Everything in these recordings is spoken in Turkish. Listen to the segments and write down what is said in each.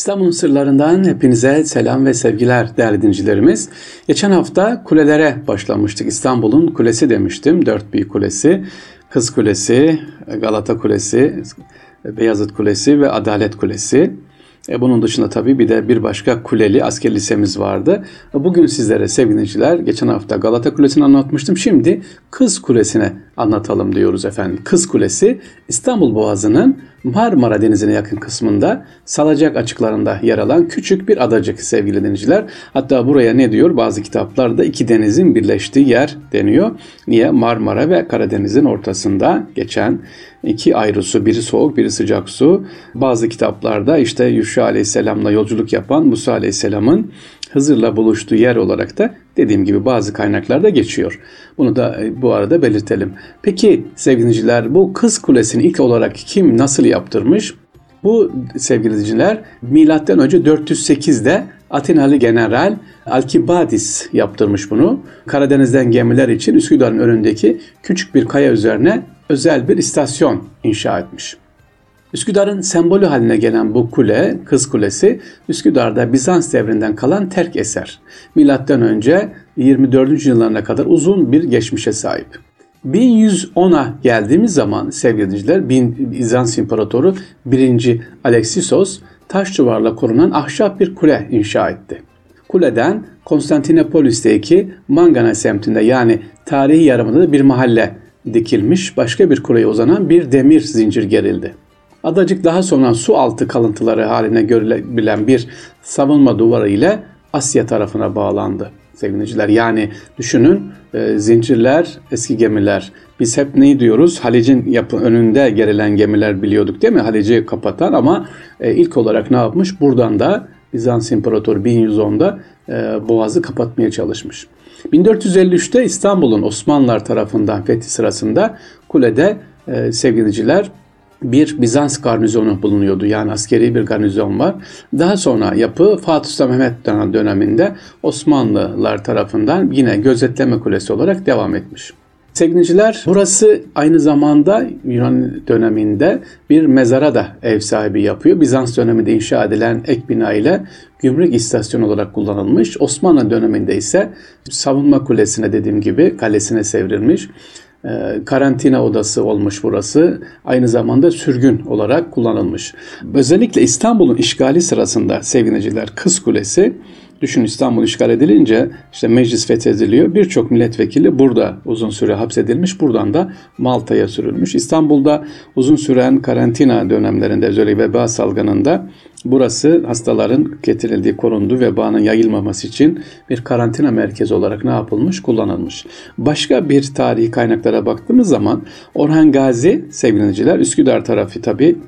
İstanbul'un sırlarından hepinize selam ve sevgiler değerli dinleyicilerimiz. Geçen hafta kulelere başlamıştık. İstanbul'un kulesi demiştim. Dört büyük kulesi. Kız Kulesi, Galata Kulesi, Beyazıt Kulesi ve Adalet Kulesi. E bunun dışında tabii bir de bir başka kuleli asker lisemiz vardı. Bugün sizlere sevgiliciler geçen hafta Galata Kulesi'ni anlatmıştım. Şimdi Kız Kulesi'ne anlatalım diyoruz efendim. Kız Kulesi İstanbul Boğazı'nın Marmara Denizi'ne yakın kısmında Salacak açıklarında yer alan küçük bir adacık sevgili dinleyiciler. Hatta buraya ne diyor? Bazı kitaplarda iki denizin birleştiği yer deniyor. Niye? Marmara ve Karadeniz'in ortasında geçen iki ayrı su, biri soğuk, biri sıcak su. Bazı kitaplarda işte Yuşa Aleyhisselam'la yolculuk yapan Musa Aleyhisselam'ın Hızır'la buluştuğu yer olarak da dediğim gibi bazı kaynaklarda geçiyor. Bunu da e, bu arada belirtelim. Peki sevgiliciler bu Kız Kulesi'ni ilk olarak kim nasıl yaptırmış? Bu sevgiliciler milattan önce 408'de Atinalı general Alkibadis yaptırmış bunu. Karadeniz'den gemiler için Üsküdar'ın önündeki küçük bir kaya üzerine özel bir istasyon inşa etmiş. Üsküdar'ın sembolü haline gelen bu kule, Kız Kulesi, Üsküdar'da Bizans devrinden kalan terk eser. Milattan önce 24. yıllarına kadar uzun bir geçmişe sahip. 1110'a geldiğimiz zaman sevgili dinleyiciler Bizans İmparatoru 1. Alexisos taş duvarla korunan ahşap bir kule inşa etti. Kuleden Konstantinopolis'teki Mangana semtinde yani tarihi yarımında da bir mahalle dikilmiş başka bir kuleye uzanan bir demir zincir gerildi. Adacık daha sonra su altı kalıntıları haline görülebilen bir savunma duvarı ile Asya tarafına bağlandı sevgiliciler. Yani düşünün e, zincirler, eski gemiler. Biz hep ne diyoruz? Halic'in yapı önünde gerilen gemiler biliyorduk değil mi? Halic'i kapatan ama e, ilk olarak ne yapmış? Buradan da Bizans İmparatoru 1110'da e, Boğaz'ı kapatmaya çalışmış. 1453'te İstanbul'un Osmanlılar tarafından fethi sırasında kulede e, sevgiliciler bir Bizans garnizonu bulunuyordu. Yani askeri bir garnizon var. Daha sonra yapı Fatih Sultan Mehmet döneminde Osmanlılar tarafından yine gözetleme kulesi olarak devam etmiş. Sevgiliciler burası aynı zamanda Yunan döneminde bir mezara da ev sahibi yapıyor. Bizans döneminde inşa edilen ek bina ile gümrük istasyonu olarak kullanılmış. Osmanlı döneminde ise savunma kulesine dediğim gibi kalesine sevrilmiş. Ee, karantina odası olmuş burası. Aynı zamanda sürgün olarak kullanılmış. Özellikle İstanbul'un işgali sırasında sevgiliciler Kız Kulesi Düşün İstanbul işgal edilince işte meclis fethediliyor. Birçok milletvekili burada uzun süre hapsedilmiş. Buradan da Malta'ya sürülmüş. İstanbul'da uzun süren karantina dönemlerinde özellikle veba salgınında burası hastaların getirildiği korundu. Vebanın yayılmaması için bir karantina merkezi olarak ne yapılmış? Kullanılmış. Başka bir tarihi kaynaklara baktığımız zaman Orhan Gazi sevgiliciler Üsküdar tarafı tabi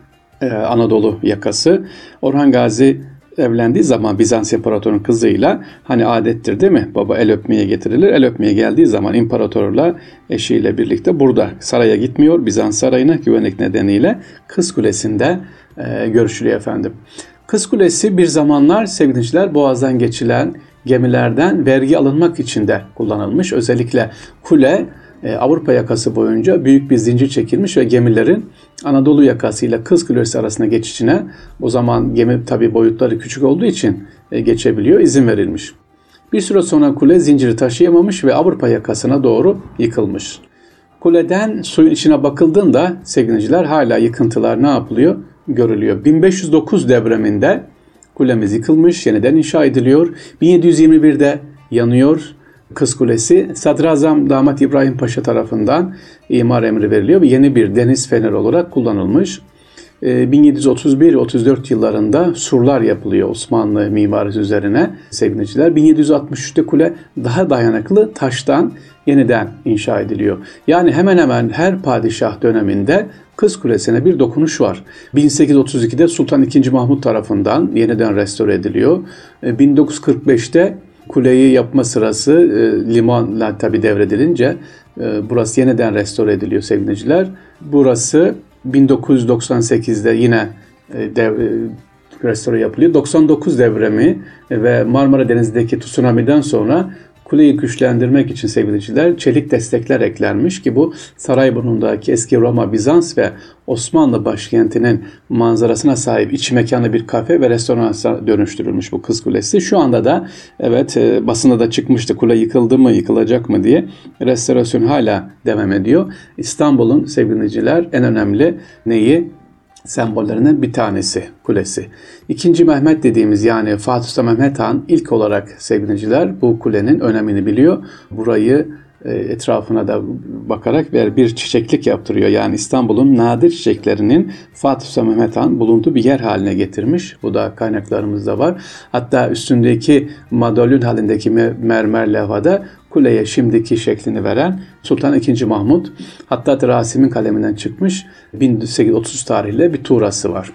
e, Anadolu yakası. Orhan Gazi evlendiği zaman Bizans imparatorunun kızıyla hani adettir değil mi? Baba el öpmeye getirilir. El öpmeye geldiği zaman imparatorla eşiyle birlikte burada saraya gitmiyor. Bizans sarayına güvenlik nedeniyle Kız Kulesi'nde e, görüşülüyor efendim. Kız Kulesi bir zamanlar sevgiliciler boğazdan geçilen gemilerden vergi alınmak için de kullanılmış. Özellikle kule e, Avrupa yakası boyunca büyük bir zincir çekilmiş ve gemilerin Anadolu yakası ile Kız Kulesi arasında geçişine o zaman gemi tabi boyutları küçük olduğu için e, geçebiliyor izin verilmiş. Bir süre sonra kule zinciri taşıyamamış ve Avrupa yakasına doğru yıkılmış. Kuleden suyun içine bakıldığında sevgiliciler hala yıkıntılar ne yapılıyor? Görülüyor. 1509 depreminde kulemiz yıkılmış, yeniden inşa ediliyor. 1721'de yanıyor Kız Kulesi Sadrazam Damat İbrahim Paşa tarafından imar emri veriliyor ve yeni bir deniz feneri olarak kullanılmış. 1731-34 ee, yıllarında surlar yapılıyor Osmanlı mimarisi üzerine sevgiliciler. 1763'te kule daha dayanıklı taştan yeniden inşa ediliyor. Yani hemen hemen her padişah döneminde Kız Kulesi'ne bir dokunuş var. 1832'de Sultan II. Mahmut tarafından yeniden restore ediliyor. 1945'te ee, kuleyi yapma sırası e, limanla tabi devredilince e, burası yeniden restore ediliyor sevgiliciler. Burası 1998'de yine e, dev, e, restore yapılıyor. 99 devremi ve Marmara Denizi'ndeki tsunami'den sonra kuleyi güçlendirmek için sevgiliciler çelik destekler eklenmiş ki bu Sarayburnu'ndaki eski Roma, Bizans ve Osmanlı başkentinin manzarasına sahip iç mekanı bir kafe ve restorana dönüştürülmüş bu Kız Kulesi. Şu anda da evet e, basında da çıkmıştı kule yıkıldı mı yıkılacak mı diye restorasyon hala devam ediyor. İstanbul'un sevgiliciler en önemli neyi? Sembollerinden bir tanesi kulesi. İkinci Mehmet dediğimiz yani Fatih Sultan Mehmet Han ilk olarak sevgiliciler bu kulenin önemini biliyor. Burayı e, etrafına da bakarak bir, bir çiçeklik yaptırıyor. Yani İstanbul'un nadir çiçeklerinin Fatih Sultan Mehmet Han bulunduğu bir yer haline getirmiş. Bu da kaynaklarımızda var. Hatta üstündeki madalyon halindeki mermer levhada kuleye şimdiki şeklini veren Sultan II. Mahmud hatta Rasim'in kaleminden çıkmış 1830 tarihli bir tuğrası var.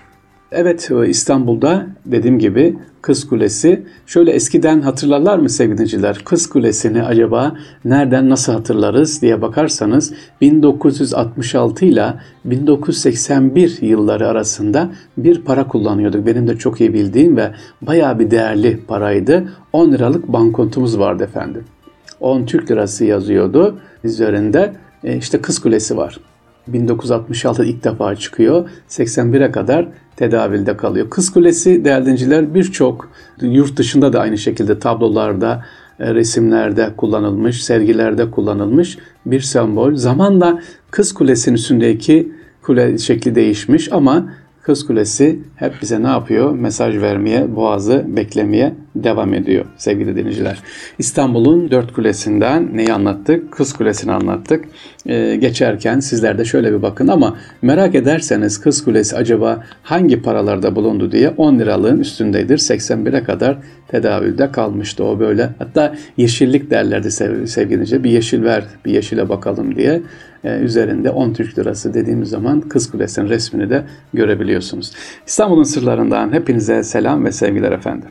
Evet e, İstanbul'da dediğim gibi Kız Kulesi. Şöyle eskiden hatırlarlar mı sevgiliciler? Kız Kulesi'ni acaba nereden nasıl hatırlarız diye bakarsanız 1966 ile 1981 yılları arasında bir para kullanıyorduk. Benim de çok iyi bildiğim ve bayağı bir değerli paraydı. 10 liralık banknotumuz vardı efendim. 10 Türk lirası yazıyordu üzerinde. E, işte Kız Kulesi var. 1966 ilk defa çıkıyor. 81'e kadar tedavülde kalıyor. Kız Kulesi değerlenciler birçok yurt dışında da aynı şekilde tablolarda, e, resimlerde kullanılmış, sergilerde kullanılmış bir sembol. Zamanla Kız Kulesi'nin üstündeki kule şekli değişmiş ama Kız Kulesi hep bize ne yapıyor? Mesaj vermeye, boğazı beklemeye devam ediyor sevgili dinleyiciler. İstanbul'un dört kulesinden neyi anlattık? Kız Kulesi'ni anlattık. Ee, geçerken sizler de şöyle bir bakın ama merak ederseniz Kız Kulesi acaba hangi paralarda bulundu diye 10 liralığın üstündeydir. 81'e kadar tedavülde kalmıştı o böyle. Hatta yeşillik derlerdi sevgili dinleyiciler. Bir yeşil ver, bir yeşile bakalım diye. Ee, üzerinde 10 Türk Lirası dediğimiz zaman Kız Kulesi'nin resmini de görebiliyorsunuz. İstanbul'un sırlarından hepinize selam ve sevgiler efendim.